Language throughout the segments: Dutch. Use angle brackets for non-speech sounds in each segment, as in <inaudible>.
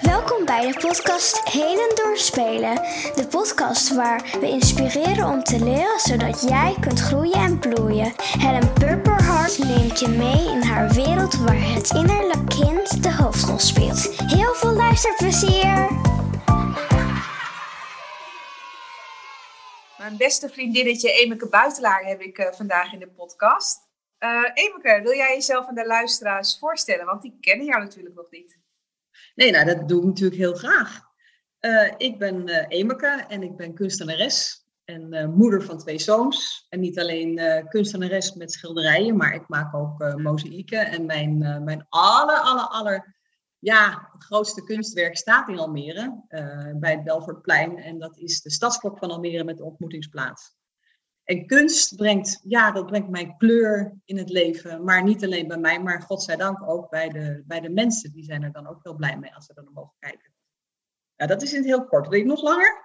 Welkom bij de podcast Heden Doorspelen. De podcast waar we inspireren om te leren zodat jij kunt groeien en bloeien. Helen Purperhart neemt je mee in haar wereld waar het innerlijk kind de hoofdrol speelt. Heel veel luisterplezier! Mijn beste vriendinnetje Emeke Buitelaar heb ik eh, vandaag in de podcast. Uh, Emeke, wil jij jezelf aan de luisteraars voorstellen? Want die kennen jou natuurlijk nog niet. Nee, nou, dat doe ik natuurlijk heel graag. Uh, ik ben uh, Emeke en ik ben kunstenares en uh, moeder van twee zoons. En niet alleen kunstenares met schilderijen, maar ik maak ook mozaïeken. En mijn, mijn aller, aller, aller ja, grootste kunstwerk staat in Almere, bij het Belfortplein. En dat is de stadsklok van Almere met de ontmoetingsplaats. En kunst brengt, ja, dat brengt mij kleur in het leven. Maar niet alleen bij mij, maar godzijdank ook bij de, bij de mensen. Die zijn er dan ook heel blij mee als ze er naar mogen kijken. Ja, dat is in het heel kort. Wil je nog langer?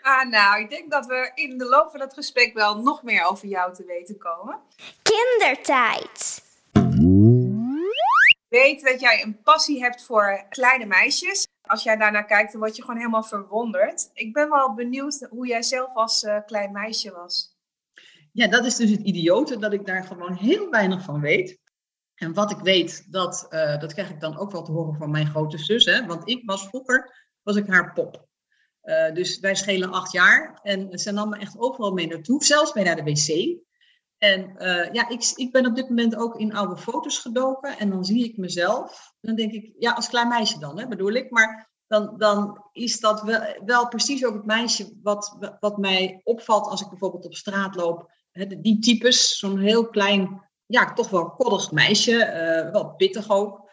Ah, nou, ik denk dat we in de loop van het gesprek wel nog meer over jou te weten komen. Kindertijd. Ik weet dat jij een passie hebt voor kleine meisjes. Als jij daarnaar kijkt, dan word je gewoon helemaal verwonderd. Ik ben wel benieuwd hoe jij zelf als uh, klein meisje was. Ja, dat is dus het idiote, dat ik daar gewoon heel weinig van weet. En wat ik weet, dat, uh, dat krijg ik dan ook wel te horen van mijn grote zus. Hè? Want ik was vroeger, was ik haar pop. Uh, dus wij schelen acht jaar. En ze nam me echt overal mee naartoe, zelfs mee naar de wc. En uh, ja, ik, ik ben op dit moment ook in oude foto's gedoken. En dan zie ik mezelf. Dan denk ik, ja, als klein meisje dan, hè, bedoel ik. Maar dan, dan is dat wel, precies ook het meisje wat, wat mij opvalt als ik bijvoorbeeld op straat loop. Hè, die types, zo'n heel klein, ja, toch wel koddig meisje. Uh, wel pittig ook.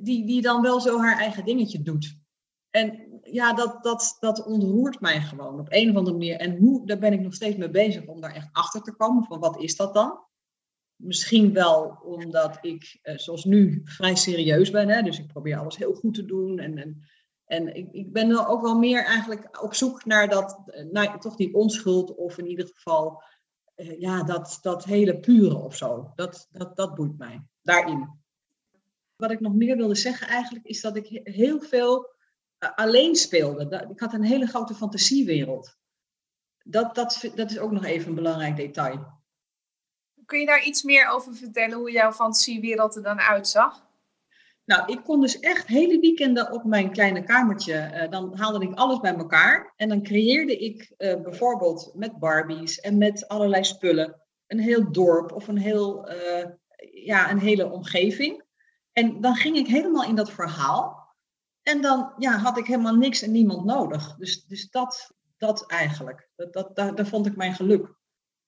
Die, die dan wel zo haar eigen dingetje doet. En ja, dat, dat, dat ontroert mij gewoon op een of andere manier. En hoe, daar ben ik nog steeds mee bezig om daar echt achter te komen. Van wat is dat dan? Misschien wel omdat ik, eh, zoals nu, vrij serieus ben. Hè? Dus ik probeer alles heel goed te doen. En, en, en ik, ik ben dan ook wel meer eigenlijk op zoek naar, dat, naar toch die onschuld. Of in ieder geval, uh, ja, dat, dat hele pure of zo. Dat, dat, dat boeit mij, daarin. Wat ik nog meer wilde zeggen eigenlijk, is dat ik heel veel alleen speelde. Ik had een hele grote fantasiewereld. Dat, dat, dat is ook nog even een belangrijk detail. Kun je daar iets meer over vertellen, hoe jouw fantasiewereld er dan uitzag? Nou, ik kon dus echt hele weekenden op mijn kleine kamertje, uh, dan haalde ik alles bij elkaar. En dan creëerde ik uh, bijvoorbeeld met Barbies en met allerlei spullen een heel dorp of een, heel, uh, ja, een hele omgeving. En dan ging ik helemaal in dat verhaal. En dan ja, had ik helemaal niks en niemand nodig. Dus, dus dat, dat eigenlijk. Dat, dat, daar, daar vond ik mijn geluk.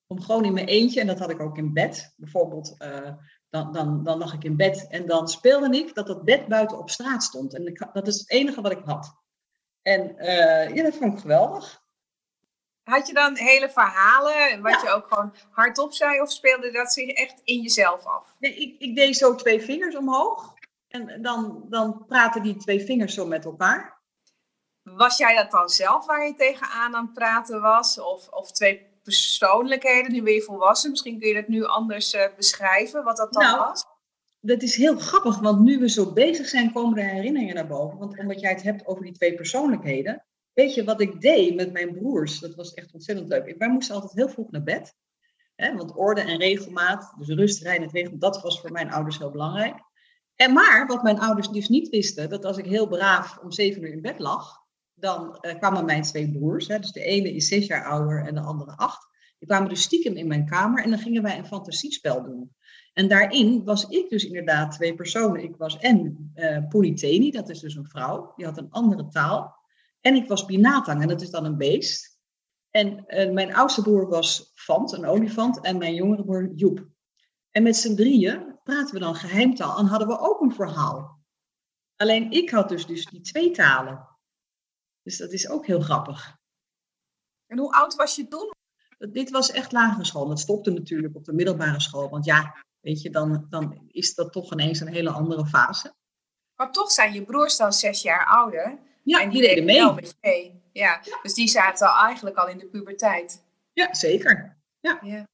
Om gewoon in mijn eentje, en dat had ik ook in bed. Bijvoorbeeld, uh, dan, dan, dan lag ik in bed en dan speelde ik dat dat bed buiten op straat stond. En ik, dat is het enige wat ik had. En uh, ja, dat vond ik geweldig. Had je dan hele verhalen, wat ja. je ook gewoon hardop zei, of speelde dat zich echt in jezelf af? Nee, ik, ik deed zo twee vingers omhoog. En dan, dan praten die twee vingers zo met elkaar. Was jij dat dan zelf waar je tegenaan aan het praten was? Of, of twee persoonlijkheden, nu ben je volwassen. Misschien kun je dat nu anders uh, beschrijven, wat dat dan nou, was? Dat is heel grappig, want nu we zo bezig zijn, komen de herinneringen naar boven. Want omdat jij het hebt over die twee persoonlijkheden. Weet je wat ik deed met mijn broers? Dat was echt ontzettend leuk. Wij moesten altijd heel vroeg naar bed. Hè, want orde en regelmaat, dus rust, rijden, regel, dat was voor mijn ouders heel belangrijk. En maar, wat mijn ouders dus niet wisten, dat als ik heel braaf om zeven uur in bed lag, dan uh, kwamen mijn twee broers, hè, dus de ene is zes jaar ouder en de andere acht, die kwamen dus stiekem in mijn kamer en dan gingen wij een fantasiespel doen. En daarin was ik dus inderdaad twee personen. Ik was en uh, dat is dus een vrouw, die had een andere taal. En ik was Binatang, en dat is dan een beest. En uh, mijn oudste broer was Fant, een olifant, en mijn jongere broer Joep. En met z'n drieën praten we dan geheimtaal en hadden we ook een verhaal. Alleen ik had dus, dus die twee talen. Dus dat is ook heel grappig. En hoe oud was je toen? Dit was echt lagere school. Dat stopte natuurlijk op de middelbare school. Want ja, weet je, dan, dan is dat toch ineens een hele andere fase. Maar toch zijn je broers dan zes jaar ouder. Ja, en die, die deden mee. Wel met. Ja, dus die zaten al eigenlijk al in de puberteit. Ja, zeker. Ja. ja.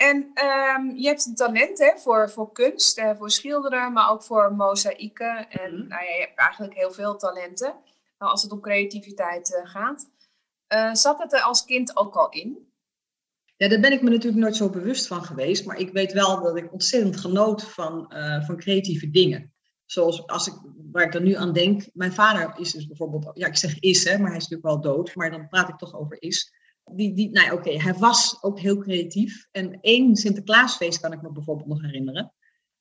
En ehm, je hebt een talent hè, voor, voor kunst, uh, voor schilderen, maar ook voor mozaïeken. En mm nou, ja, je hebt eigenlijk heel veel talenten als het om creativiteit uh, gaat. Uh, zat het er als kind ook al in? Ja, daar ben ik me natuurlijk nooit zo bewust van geweest. Maar ik weet wel dat ik ontzettend genoot van, van creatieve dingen. Zoals als ik, waar ik er nu aan denk. Mijn vader is dus bijvoorbeeld, ja ik zeg is hè, maar hij is natuurlijk wel dood. Maar dan praat ik toch over is die, die, nou oké, hij was ook heel creatief. En één Sinterklaasfeest kan ik me bijvoorbeeld nog herinneren.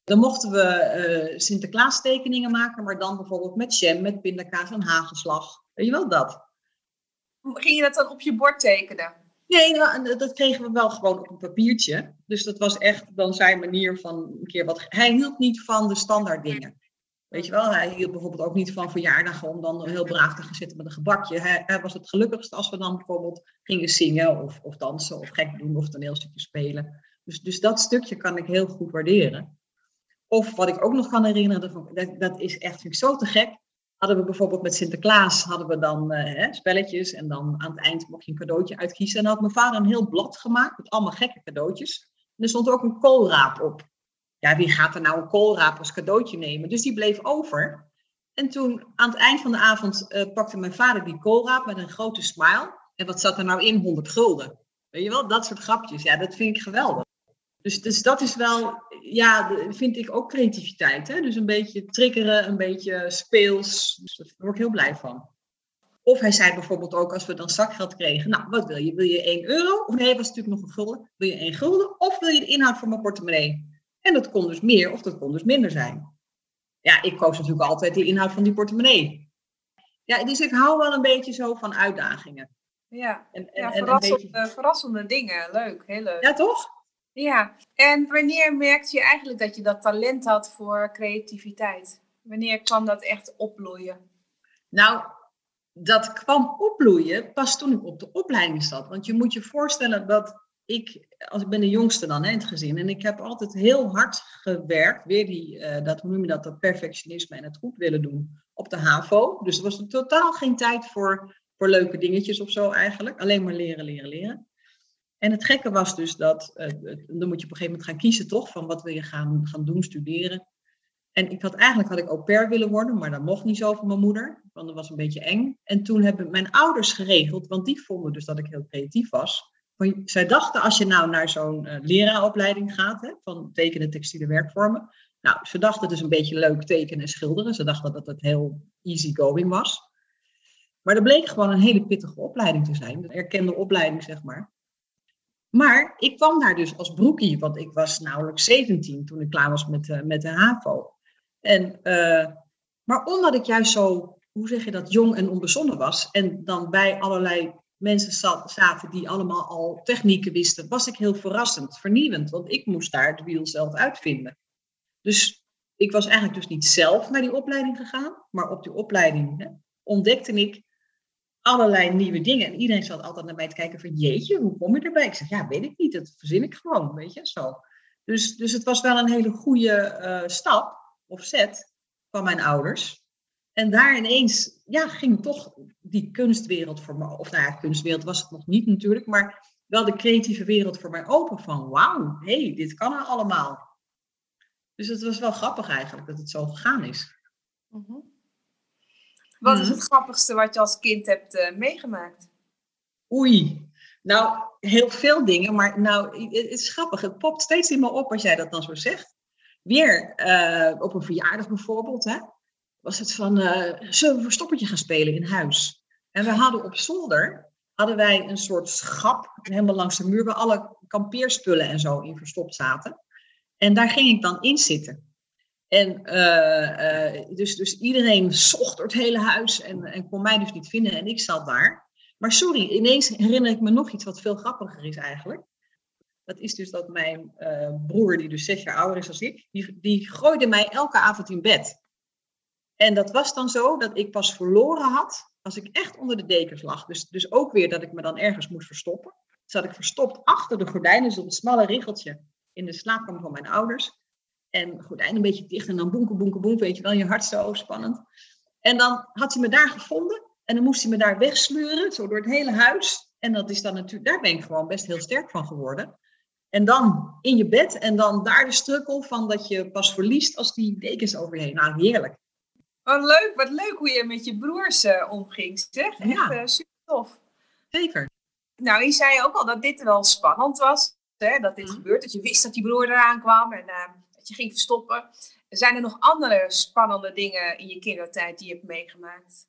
Dan mochten we uh, Sinterklaas tekeningen maken, maar dan bijvoorbeeld met jam, met pindakaas en hagelslag. Weet je wel dat? Ging je dat dan op je bord tekenen? Nee, nou, dat kregen we wel gewoon op een papiertje. Dus dat was echt dan zijn manier van een keer wat. Hij hield niet van de standaard dingen. Weet je wel, hij hield bijvoorbeeld ook niet van verjaardagen om dan heel braaf te gaan zitten met een gebakje. Hij, hij, was het gelukkigst als we dan bijvoorbeeld gingen zingen of, of dansen of gek doen of toneelstukjes spelen. Dus, dus dat stukje kan ik heel goed waarderen. Of wat ik ook nog kan herinneren, dat, dat is echt vind ik zo te gek. Hadden we bijvoorbeeld met Sinterklaas hadden we dan hè, spelletjes en dan aan het eind mocht je een cadeautje uitkiezen. En dan had mijn vader een heel blad gemaakt met allemaal gekke cadeautjes. En er stond ook een koolraap op ja, wie gaat er nou een koolraap als cadeautje nemen? Dus die bleef over. En toen aan het eind van de avond uh, pakte mijn vader die koolraap met een grote smile. En wat zat er nou in? 100 gulden. Weet je wel, dat soort grapjes. Ja, dat vind ik geweldig. Dus, dus dat is wel, ja, vind ik ook creativiteit. Hè? Dus een beetje triggeren, een beetje speels. Dus daar word ik heel blij van. Of hij zei bijvoorbeeld ook, als we dan zakgeld kregen, nou, wat wil je? Wil je 1 euro? Of nee, was natuurlijk nog een gulden. Wil je 1 gulden? Of wil je de inhoud van mijn portemonnee? En dat kon dus meer of dat kon dus minder zijn. Ja, ik koos natuurlijk altijd de inhoud van die portemonnee. Ja, dus ik hou wel een beetje zo van uitdagingen. Ja, en, en, ja verrassende, beetje... verrassende dingen. Leuk, heel leuk. Ja, toch? Ja, en wanneer merkte je eigenlijk dat je dat talent had voor creativiteit? Wanneer kwam dat echt opbloeien? Nou, dat kwam opbloeien pas toen ik op de opleiding zat. Want je moet je voorstellen dat ik, als ik ben de jongste dan hè, in het gezin, en ik heb altijd heel hard gewerkt, weer die, uh, dat, hoe noem dat, perfectionisme en het goed willen doen op de HAVO. Dus er was totaal geen tijd voor, voor leuke dingetjes of zo eigenlijk. Alleen maar leren, leren, leren. En het gekke was dus dat, uh, dan moet je op een gegeven moment gaan kiezen toch, van wat wil je gaan, gaan doen, studeren. En ik had eigenlijk had ik au pair willen worden, maar dat mocht niet zo van mijn moeder, want dat was een beetje eng. En toen hebben mijn ouders geregeld, want die vonden dus dat ik heel creatief was zij dachten als je nou naar zo'n uh, leraaropleiding gaat, hè, van tekenen, textiele werkvormen. Nou, ze dachten is een beetje leuk tekenen en schilderen. Ze dachten dat het heel easy going was. Maar dat bleek gewoon een hele pittige opleiding te zijn. Een erkende opleiding, zeg maar. Maar ik kwam daar dus als broekie, want ik was nauwelijks 17 toen ik klaar was met, uh, met de HAVO. En, uh, maar omdat ik juist zo, hoe zeg je dat, jong en onbezonnen was. En dan bij allerlei mensen zaten die allemaal al technieken wisten, was ik heel verrassend, vernieuwend, want ik moest daar het wiel zelf uitvinden. Dus ik was eigenlijk dus niet zelf naar die opleiding gegaan, maar op die opleiding hè, ontdekte ik allerlei nieuwe dingen. En iedereen zat altijd naar mij te kijken van, jeetje, hoe kom je erbij? Ik zeg, ja, weet ik niet, dat verzin ik gewoon, weet je, zo. Dus, dus het was wel een hele goede uh, stap of zet van mijn ouders. En daar ineens ja, ging toch die kunstwereld voor me, of nou ja, kunstwereld was het nog niet natuurlijk, maar wel de creatieve wereld voor mij open van wauw, hé, hey, dit kan er allemaal. Dus het was wel grappig eigenlijk dat het zo gegaan is. Mhm. Wat is mhm. het grappigste wat je als kind hebt uh, meegemaakt? Oei, nou heel veel dingen, maar nou, het is grappig. Het popt steeds in me op als jij dat dan zo zegt. Weer uh, op een verjaardag bijvoorbeeld, hè? Was het van, uh, zullen we verstoppertje gaan spelen in huis? En we hadden op zolder, hadden wij een soort schap, helemaal langs de muur, waar alle kampeerspullen en zo in verstopt zaten. En daar ging ik dan in zitten. En uh, uh, dus, dus iedereen zocht door het hele huis en, en kon mij dus niet vinden en ik zat daar. Maar sorry, ineens herinner ik me nog iets wat veel grappiger is eigenlijk. Dat is dus dat mijn broer, die dus zes jaar ouder is dan ik, die, die gooide mij elke avond in bed. En dat was dan zo dat ik pas verloren had als ik echt onder de dekens lag. Dus, dus ook weer dat ik me dan ergens moest verstoppen. Zat ik verstopt achter de gordijnen, dus een smalle riggeltje in de slaapkamer van mijn ouders. En gordijn een beetje dicht en dan boenken, boenken, boenken, weet je wel, je hart zo spannend. En dan had hij me daar gevonden en dan moest hij me daar wegsluren, zo door het hele huis. En dat is dan natuurlijk, daar ben ik gewoon best heel sterk van geworden. En dan in je bed en dan daar de strukkel van dat je pas verliest als die dekens overheen. Nou, heerlijk. Wat leuk, wat leuk hoe je met je broers uh, omging, zeg. Echt Ja. eh, super tof. Zeker. Nou, je zei ook al dat dit wel spannend was. Hè? Dat dit Mhm. gebeurt, dat je wist dat die broer eraan kwam en eh, dat je ging verstoppen. Zijn er nog andere spannende dingen in je kindertijd die je hebt meegemaakt?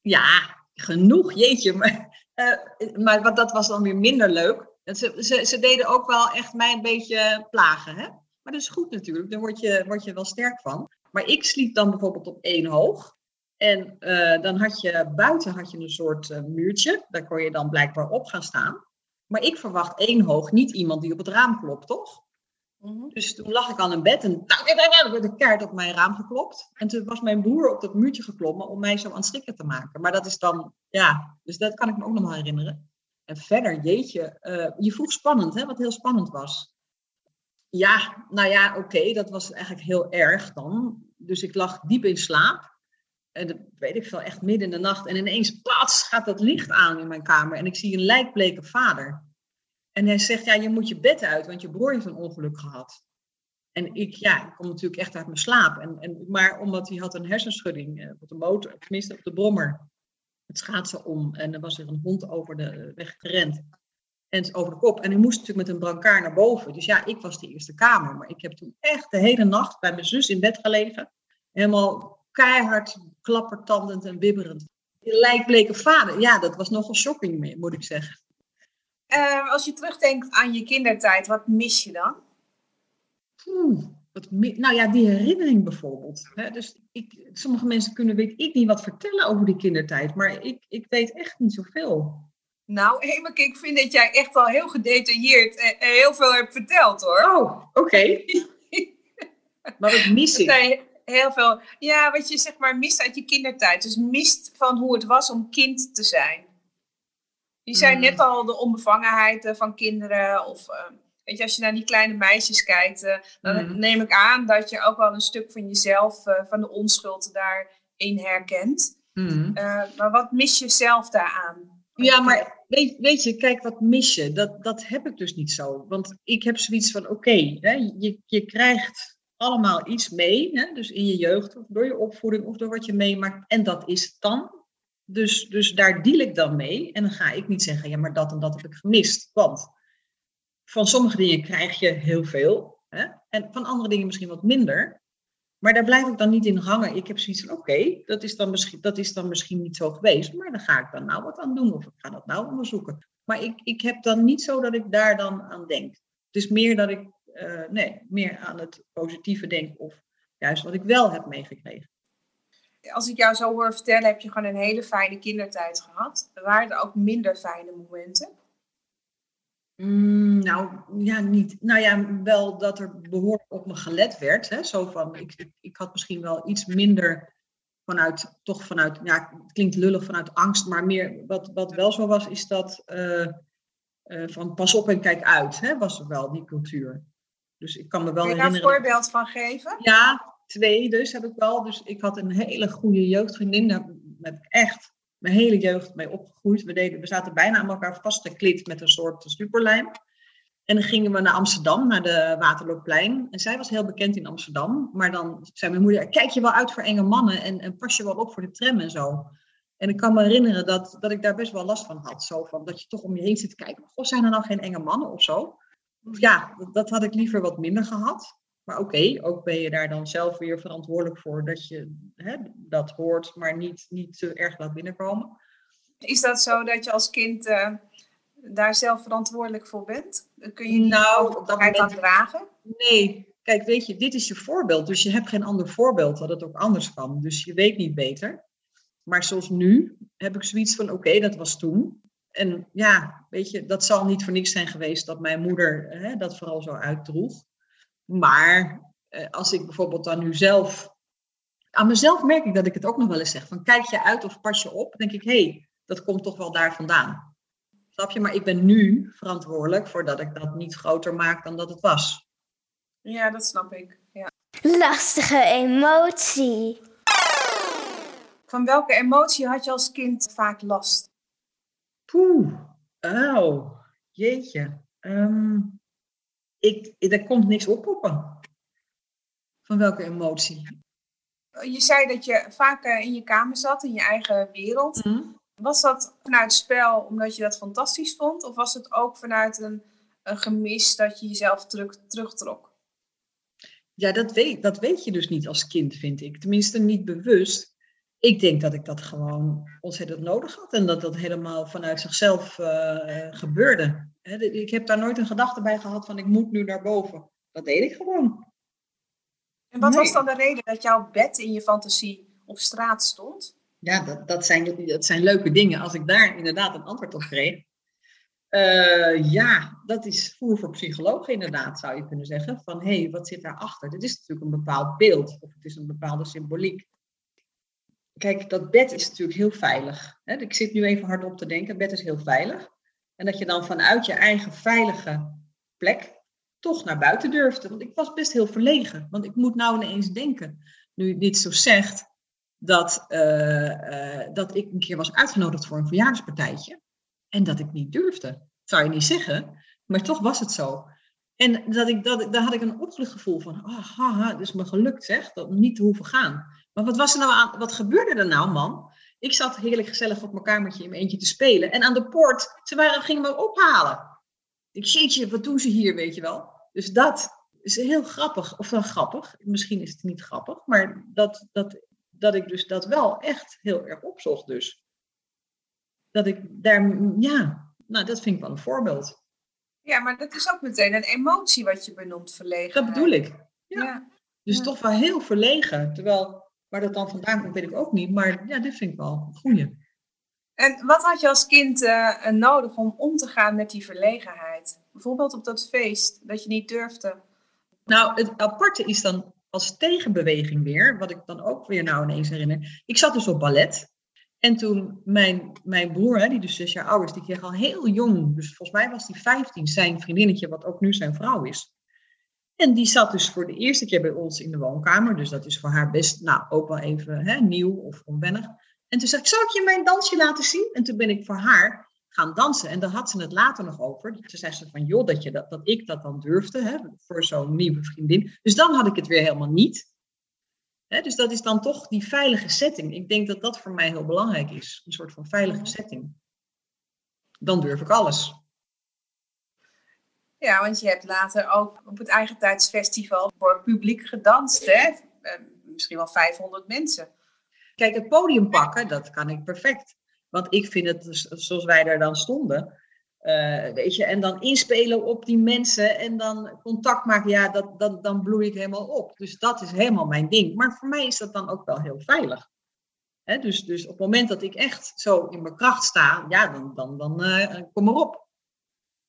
Ja, genoeg, jeetje. Maar, eh, maar wat, dat was dan weer minder leuk. Ze, ze, ze deden ook wel echt mij een beetje plagen. Hè? Maar dat is goed natuurlijk, daar word je, word je wel sterk van. Maar ik sliep dan bijvoorbeeld op één hoog. En eh, dan had je buiten had je een soort eh, muurtje. Daar kon je dan blijkbaar op gaan staan. Maar ik verwacht één hoog niet iemand die op het raam klopt, toch? Dus toen lag ik al in bed en er werd een kaart op mijn raam geklopt. En toen was mijn broer op dat muurtje geklommen om mij zo aan het schrikken te maken. Maar dat is dan, ja, dus dat kan ik me ook nog wel herinneren. En verder, jeetje, eh, je vroeg spannend, hè, wat heel spannend was. Ja, nou ja, oké, dat was eigenlijk heel erg dan. Dus ik lag diep in slaap. En dat weet ik veel, echt midden in de nacht. En ineens, pats, gaat dat licht aan in mijn kamer. En ik zie een lijkbleke vader. En hij zegt, ja, je moet je bed uit, want je broer heeft een ongeluk gehad. En ik, ja, ik kom natuurlijk echt uit mijn slaap. En, en, maar omdat hij had een hersenschudding eh, op de motor, tenminste op de brommer, het schaatsen om. En er was er een hond over de weg gerend. En over de kop. En hij moest natuurlijk met een brancard naar boven. Dus ja, ik was de eerste kamer. Maar ik heb toen echt de hele nacht bij mijn zus in bed gelegen. Helemaal keihard klappertandend en bibberend. Die lijkbleke vader. Ja, dat was nogal shocking, moet ik zeggen. Eh, als je terugdenkt aan je kindertijd, wat mis je dan? Wat mi- nou ja, die herinnering bijvoorbeeld. Hè? Dus ik, sommige mensen kunnen, weet ik niet, wat vertellen over die kindertijd. Maar ik, ik weet echt niet zoveel. Nou, Hemeke, ik vind dat jij echt al heel gedetailleerd en en heel veel hebt verteld hoor. Oh, oké. maar <laughs> wat mis ik? Heel veel. Ja, wat je zeg maar mist uit je kindertijd. Dus mist van hoe het was om kind te zijn. Je zei Mm. net al de onbevangenheid eh, van kinderen. Of eh, weet je, als je naar die kleine meisjes kijkt, eh, dan Mm. neem ik aan dat je ook wel een stuk van jezelf, eh, van de onschuld daarin herkent. Eh, maar wat mis je zelf daaraan? Ja, maar weet, weet je, kijk, wat mis je? Dat, dat heb ik dus niet zo. Want ik heb zoiets van, oké, je, je krijgt allemaal iets mee. Hè, dus in je jeugd, of door je opvoeding, of door wat je meemaakt. En dat is het dan. Dus, dus daar deal ik dan mee. En dan ga ik niet zeggen, ja, maar dat en dat heb ik gemist. Want van sommige dingen krijg je heel veel. Hè, en van andere dingen misschien wat minder. Maar daar blijf ik dan niet in hangen. Ik heb zoiets van, oké, dat, is dan misschien, dat is dan misschien niet zo geweest. Maar dan ga ik dan nou wat aan doen. Of ik ga dat nou onderzoeken. Maar ik, ik heb dan niet zo dat ik daar dan aan denk. Het is meer dat ik, eh, nee, meer aan het positieve denk. Of juist wat ik wel heb meegekregen. Als ik jou zo hoor vertellen, heb je gewoon een hele fijne kindertijd gehad. Waren er ook minder fijne momenten? Mm, nou, ja, niet. Nou ja, wel dat er behoorlijk op me gelet werd. Hè? Zo van, ik, ik, had misschien wel iets minder vanuit, toch vanuit, ja, het klinkt lullig vanuit angst, maar meer wat, wat wel zo was, is dat eh, eh, van pas op en kijk uit, hè, was er wel die cultuur. Dus ik kan me wel Kun je daar een voorbeeld van geven? Ja, twee dus heb ik wel. Dus ik had een hele goede jeugdvriendin, daar heb ik echt mijn hele jeugd mee opgegroeid. We, deden, we zaten bijna aan elkaar vastgeklit met een soort superlijm. En dan gingen we naar Amsterdam, naar de Waterloopplein. En zij was heel bekend in Amsterdam. Maar dan zei mijn moeder, kijk je wel uit voor enge mannen en, pas je wel op voor de tram en zo. En ik kan me herinneren dat, dat ik daar best wel last van had. Zo van, dat je toch om je heen zit te kijken. Goh, zijn er nou geen enge mannen of zo? Ja, dat had ik liever wat minder gehad. Maar oké, ook ben je daar dan zelf weer verantwoordelijk voor dat je hè, dat hoort, maar niet, niet te erg laat binnenkomen. Is dat zo dat je als kind eh, daar zelf verantwoordelijk voor bent? Kun je die Nou, op dat moment- dragen? Nee, kijk, weet je, dit is je voorbeeld. Dus je hebt geen ander voorbeeld dat het ook anders kan. Dus je weet niet beter. Maar zoals nu heb ik zoiets van, oké, dat was toen. En ja, weet je, dat zal niet voor niks zijn geweest dat mijn moeder hè, dat vooral zo uitdroeg. Maar eh, als ik bijvoorbeeld dan nu zelf... Aan mezelf merk ik dat ik het ook nog wel eens zeg. Van kijk je uit of pas je op? Dan denk ik, hé, hey, dat komt toch wel daar vandaan. Snap je? Maar ik ben nu verantwoordelijk voor dat ik dat niet groter maak dan dat het was. Ja, dat snap ik. Ja. Lastige emotie. Van welke emotie had je als kind vaak last? Poeh, oh, jeetje. Ehm, ik, er komt niks oppoppen. Van welke emotie? Je zei dat je vaak eh, in je kamer zat, in je eigen wereld. Mhm. Was dat vanuit spel omdat je dat fantastisch vond? Of was het ook vanuit een, een gemis dat je jezelf terug, terugtrok? Ja, dat weet, dat weet je dus niet als kind, vind ik. Tenminste, niet bewust. Ik denk dat ik dat gewoon ontzettend nodig had en dat dat helemaal vanuit zichzelf eh, gebeurde. Ik heb daar nooit een gedachte bij gehad van ik moet nu naar boven. Dat deed ik gewoon. En wat was dan de reden dat jouw bed in je fantasie op straat stond? Ja, dat, dat, zijn, dat zijn leuke dingen. Als ik daar inderdaad een antwoord op kreeg. Eh, ja, dat is voer voor psychologen inderdaad, zou je kunnen zeggen. Van, hé, hey, wat zit daarachter? Dit is natuurlijk een bepaald beeld. Of het is een bepaalde symboliek. Kijk, dat bed is natuurlijk heel veilig. Hè? Ik zit nu even hardop te denken. Het bed is heel veilig. En dat je dan vanuit je eigen veilige plek toch naar buiten durfde. Want ik was best heel verlegen. Want ik moet nou ineens denken, nu je dit zo zegt, dat, eh, eh, dat ik een keer was uitgenodigd voor een verjaardagspartijtje. En dat ik niet durfde. Dat zou je niet zeggen, maar toch was het zo. En dat ik, dat, daar had ik een opgelucht gevoel van, haha, het is me gelukt zeg, dat niet te hoeven gaan. Maar wat was er nou aan, wat gebeurde er nou man? Ik zat heerlijk gezellig op mijn kamertje in mijn eentje te spelen. En aan de poort, ze waren, gingen me ophalen. Ik jeetje, wat doen ze hier, weet je wel? Dus dat is heel grappig. Of dan grappig, misschien is het niet grappig. Maar dat, dat, dat ik dus dat wel echt heel erg opzocht dus. Dat ik daar, ja, nou dat vind ik wel een voorbeeld. Ja, maar dat is ook meteen een emotie wat je benoemt, verlegen. Dat bedoel ik. Ja. Ja. Dus Ja. toch wel heel verlegen. Terwijl, waar dat dan vandaan komt, weet ik ook niet. Maar ja, dit vind ik wel een goeie. En wat had je als kind eh, nodig om om te gaan met die verlegenheid? Bijvoorbeeld op dat feest, dat je niet durfde. Nou, het aparte is dan als tegenbeweging weer, wat ik dan ook weer nou ineens herinner. Ik zat dus op ballet. En toen mijn, mijn broer, hè, die dus zes jaar ouder is, die kreeg al heel jong, dus volgens mij was hij 15, zijn vriendinnetje, wat ook nu zijn vrouw is. En die zat dus voor de eerste keer bij ons in de woonkamer. Dus dat is voor haar best, nou, ook wel even hè, nieuw of onwennig. En toen zei ik, zou ik je mijn dansje laten zien? En toen ben ik voor haar gaan dansen. En daar had ze het later nog over. Toen zei ze van, joh, dat, je dat, dat ik dat dan durfde, hè, voor zo'n nieuwe vriendin. Dus dan had ik het weer helemaal niet. Hè, dus dat is dan toch die veilige setting. Ik denk dat dat voor mij heel belangrijk is. Een soort van veilige setting. Dan durf ik alles. Ja, want je hebt later ook op het eigen tijdsfestival voor publiek gedanst, hè? Eh, Misschien wel 500 mensen. Kijk, het podium pakken, dat kan ik perfect. Want ik vind het, dus zoals wij daar dan stonden, eh, weet je, en dan inspelen op die mensen en dan contact maken, ja, dat, dan bloei ik helemaal op. Dus dat is helemaal mijn ding. Maar voor mij is dat dan ook wel heel veilig. Dus, dus op het moment dat ik echt zo in mijn kracht sta, ja, dan, dan, dan eh, kom maar op.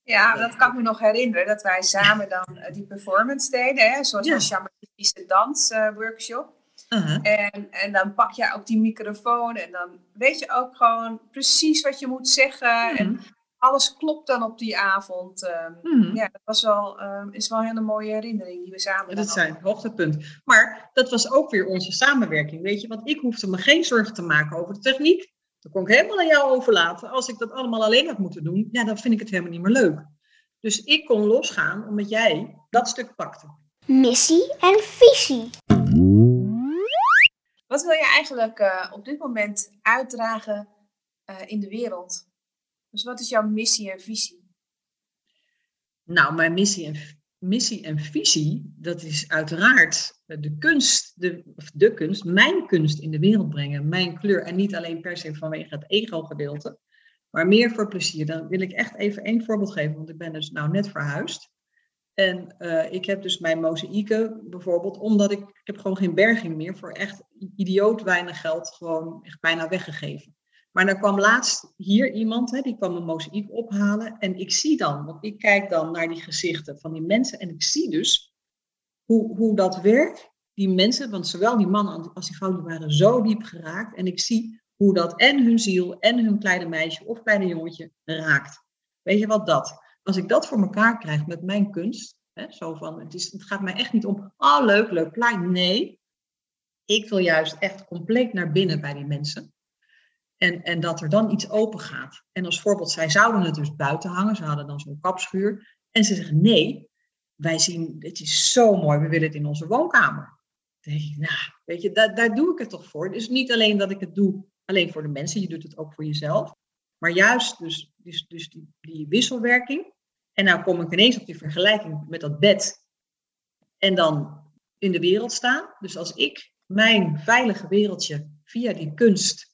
Ja, dat kan ik me nog herinneren, dat wij samen dan eh, die performance deden, hè? een soort Ja. van shamanistische dansworkshop. Uh-huh. En, en dan pak je ook die microfoon en dan weet je ook gewoon precies wat je moet zeggen. En Mhm. alles klopt dan op die avond. ehm. Mhm. Ja, dat was wel, ehm, is wel een hele mooie herinnering die we samen dat hadden. zijn hoogtepunt. Maar dat was ook weer onze samenwerking, weet je. Want ik hoefde me geen zorgen te maken over de techniek. Dat kon ik helemaal aan jou overlaten. Als ik dat allemaal alleen had moeten doen, ja, dan vind ik het helemaal niet meer leuk. Dus ik kon losgaan omdat jij dat stuk pakte. Missie en visie. Wat wil je eigenlijk eh, op dit moment uitdragen eh, in de wereld? Dus wat is jouw missie en visie? Nou, mijn missie en, missie en visie, dat is uiteraard de kunst, de, of de kunst, mijn kunst in de wereld brengen. Mijn kleur. En niet alleen per se vanwege het ego-gedeelte, maar meer voor plezier. Dan wil ik echt even één voorbeeld geven, want ik ben dus nou net verhuisd. En eh, ik heb dus mijn mozaïeken bijvoorbeeld, omdat ik, ik heb gewoon geen berging meer, voor echt idioot weinig geld, gewoon echt bijna weggegeven. Maar er kwam laatst hier iemand, hè, die kwam een mozaïek ophalen. En ik zie dan, want ik kijk dan naar die gezichten van die mensen. En ik zie dus hoe, hoe dat werkt. Die mensen, want zowel die mannen als die vrouw, die waren zo diep geraakt. En ik zie hoe dat en hun ziel en hun kleine meisje of kleine jongetje raakt. Weet je wat dat? Als ik dat voor elkaar krijg met mijn kunst. Hè, zo van, het, is, het gaat mij echt niet om, oh leuk, leuk, klein. Nee, ik wil juist echt compleet naar binnen bij die mensen. En, en dat er dan iets open gaat. En als voorbeeld, zij zouden het dus buiten hangen. Ze hadden dan zo'n kapschuur. En ze zeggen nee. wij zien, het is zo mooi, we willen het in onze woonkamer. Dan denk ik, nou, weet je, daar, doe ik het toch voor. Dus niet alleen dat ik het doe alleen voor de mensen, je doet het ook voor jezelf. Maar juist dus, dus, dus die, die wisselwerking. En nou kom ik ineens op die vergelijking met dat bed. En dan in de wereld staan. Dus als ik mijn veilige wereldje via die kunst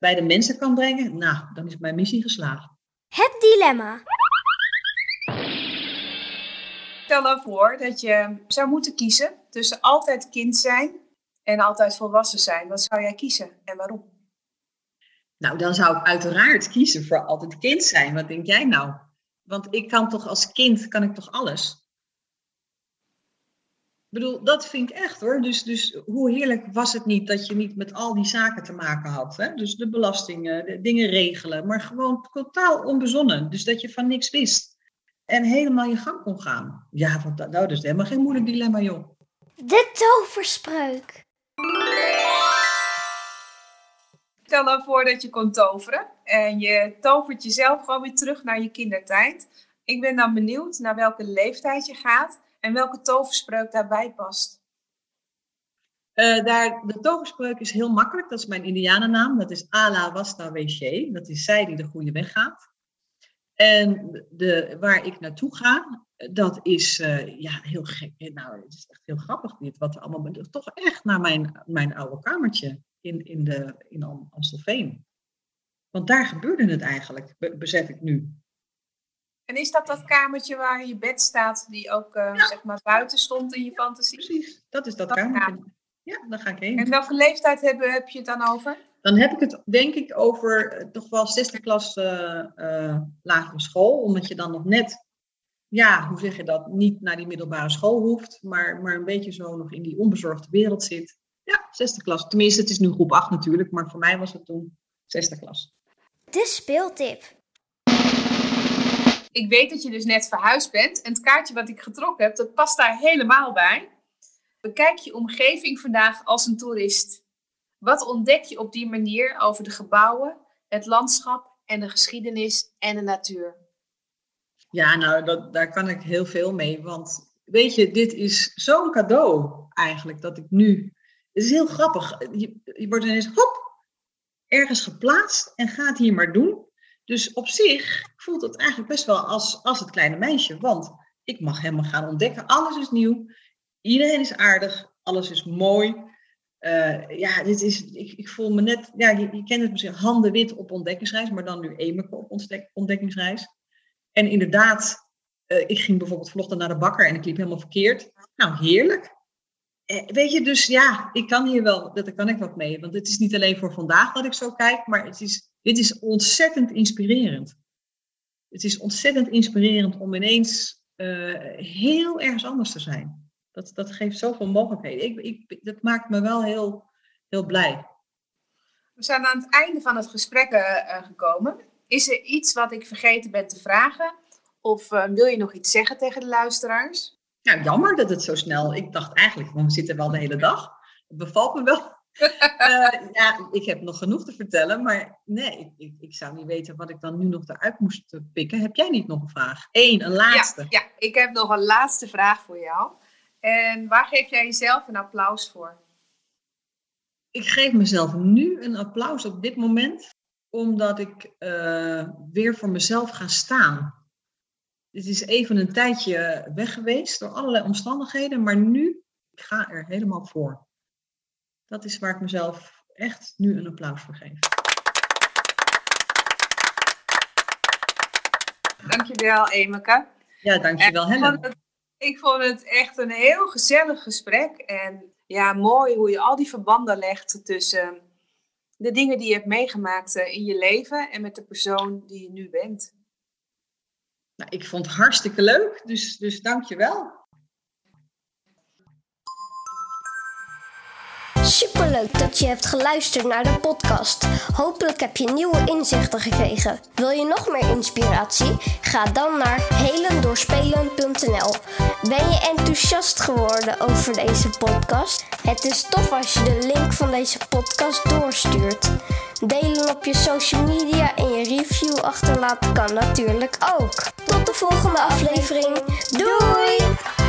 bij de mensen kan brengen, nou, dan is mijn missie geslaagd. Het dilemma. Stel dan voor dat je zou moeten kiezen tussen altijd kind zijn en altijd volwassen zijn. Wat zou jij kiezen en waarom? Nou, dan zou ik uiteraard kiezen voor altijd kind zijn. Wat denk jij nou? Want ik kan toch als kind, kan ik toch alles? Ik bedoel, dat vind ik echt hoor. Dus, dus hoe heerlijk was het niet dat je niet met al die zaken te maken had. Hè? Dus de belastingen, de dingen regelen, maar gewoon totaal onbezonnen. Dus dat je van niks wist. En helemaal je gang kon gaan. Ja, want dat, nou, dat is helemaal geen moeilijk dilemma, joh. De toverspreuk. Stel dan voor dat je kon toveren en je tovert jezelf gewoon weer terug naar je kindertijd. Ik ben dan benieuwd naar welke leeftijd je gaat en welke toverspreuk daarbij past. Uh, daar, de toverspreuk is heel makkelijk. Dat is mijn indianennaam. Dat is Ala Wasta Weshe. Dat is zij die de goede weg gaat. En de, waar ik naartoe ga, dat is uh, ja, heel gek. Nou, het is echt heel grappig dit. Wat er allemaal... Toch echt naar mijn, mijn oude kamertje in, in, de, in Amstelveen. Want daar gebeurde het eigenlijk, besef ik nu. En is dat dat kamertje waar je bed staat, die ook uh, zeg maar buiten stond in je fantasie? Precies, dat is dat, dat kamertje. Ja, daar ga ik heen. En welke leeftijd heb, heb je het dan over? Dan heb ik het denk ik over uh, toch wel zesde klas uh, lagere school. Omdat je dan nog net, ja, hoe zeg je dat, niet naar die middelbare school hoeft. Maar, maar een beetje zo nog in die onbezorgde wereld zit. Ja, zesde klas. Tenminste, het is nu groep 8 natuurlijk. Maar voor mij was het toen zesde klas. De speeltip. Ik weet dat je dus net verhuisd bent. En het kaartje wat ik getrokken heb, dat past daar helemaal bij. Bekijk je omgeving vandaag als een toerist. Wat ontdek je op die manier over de gebouwen, het landschap en de geschiedenis en de natuur? Ja, nou, dat, daar kan ik heel veel mee. Want weet je, dit is zo'n cadeau eigenlijk dat ik nu. Het is heel grappig. Je, je wordt ineens hop, ergens geplaatst en gaat hier maar doen. Dus op zich voelt het eigenlijk best wel als, als het kleine meisje. Want ik mag helemaal gaan ontdekken. Alles is nieuw. Iedereen is aardig. Alles is mooi. Uh, ja, dit is, ik, ik voel me net, ja, je, je kent het misschien, handen wit op ontdekkingsreis, maar dan nu Emeke op ontdekkingsreis. En inderdaad, uh, ik ging bijvoorbeeld vanochtend naar de bakker en ik liep helemaal verkeerd. Nou, heerlijk. Eh, weet je, dus ja, ik kan hier wel, daar kan ik wat mee. Want het is niet alleen voor vandaag dat ik zo kijk, maar het is, dit is ontzettend inspirerend. Het is ontzettend inspirerend om ineens uh, heel ergens anders te zijn. Dat, dat geeft zoveel mogelijkheden. Ik, ik, dat maakt me wel heel, heel blij. We zijn aan het einde van het gesprek uh, gekomen. Is er iets wat ik vergeten ben te vragen? Of uh, wil je nog iets zeggen tegen de luisteraars? Nou, jammer dat het zo snel. Ik dacht eigenlijk, we zitten wel de hele dag. Het bevalt me wel. Uh, <laughs> ja, ik heb nog genoeg te vertellen, maar nee, ik, ik, zou niet weten wat ik dan nu nog eruit moest pikken. Heb jij niet nog een vraag? Eén, een laatste. Ja, ja, ik heb nog een laatste vraag voor jou. En waar geef jij jezelf een applaus voor? Ik geef mezelf nu een applaus op dit moment, omdat ik uh, weer voor mezelf ga staan. Het is even een tijdje weg geweest door allerlei omstandigheden, maar nu ik ga er helemaal voor. Dat is waar ik mezelf echt nu een applaus voor geef. Dankjewel, Emeke. Ja, dankjewel, Helen. Ik vond het echt een heel gezellig gesprek. En ja, mooi hoe je al die verbanden legt tussen de dingen die je hebt meegemaakt eh, in je leven en met de persoon die je nu bent. Nou, ik vond het hartstikke leuk, dus, dus dank je wel. Superleuk dat je hebt geluisterd naar de podcast. Hopelijk heb je nieuwe inzichten gekregen. Wil je nog meer inspiratie? Ga dan naar helendoorspelen.nl. Ben je enthousiast geworden over deze podcast? Het is tof als je de link van deze podcast doorstuurt. Delen op je social media en je review achterlaten kan natuurlijk ook. Tot de volgende aflevering. Doei!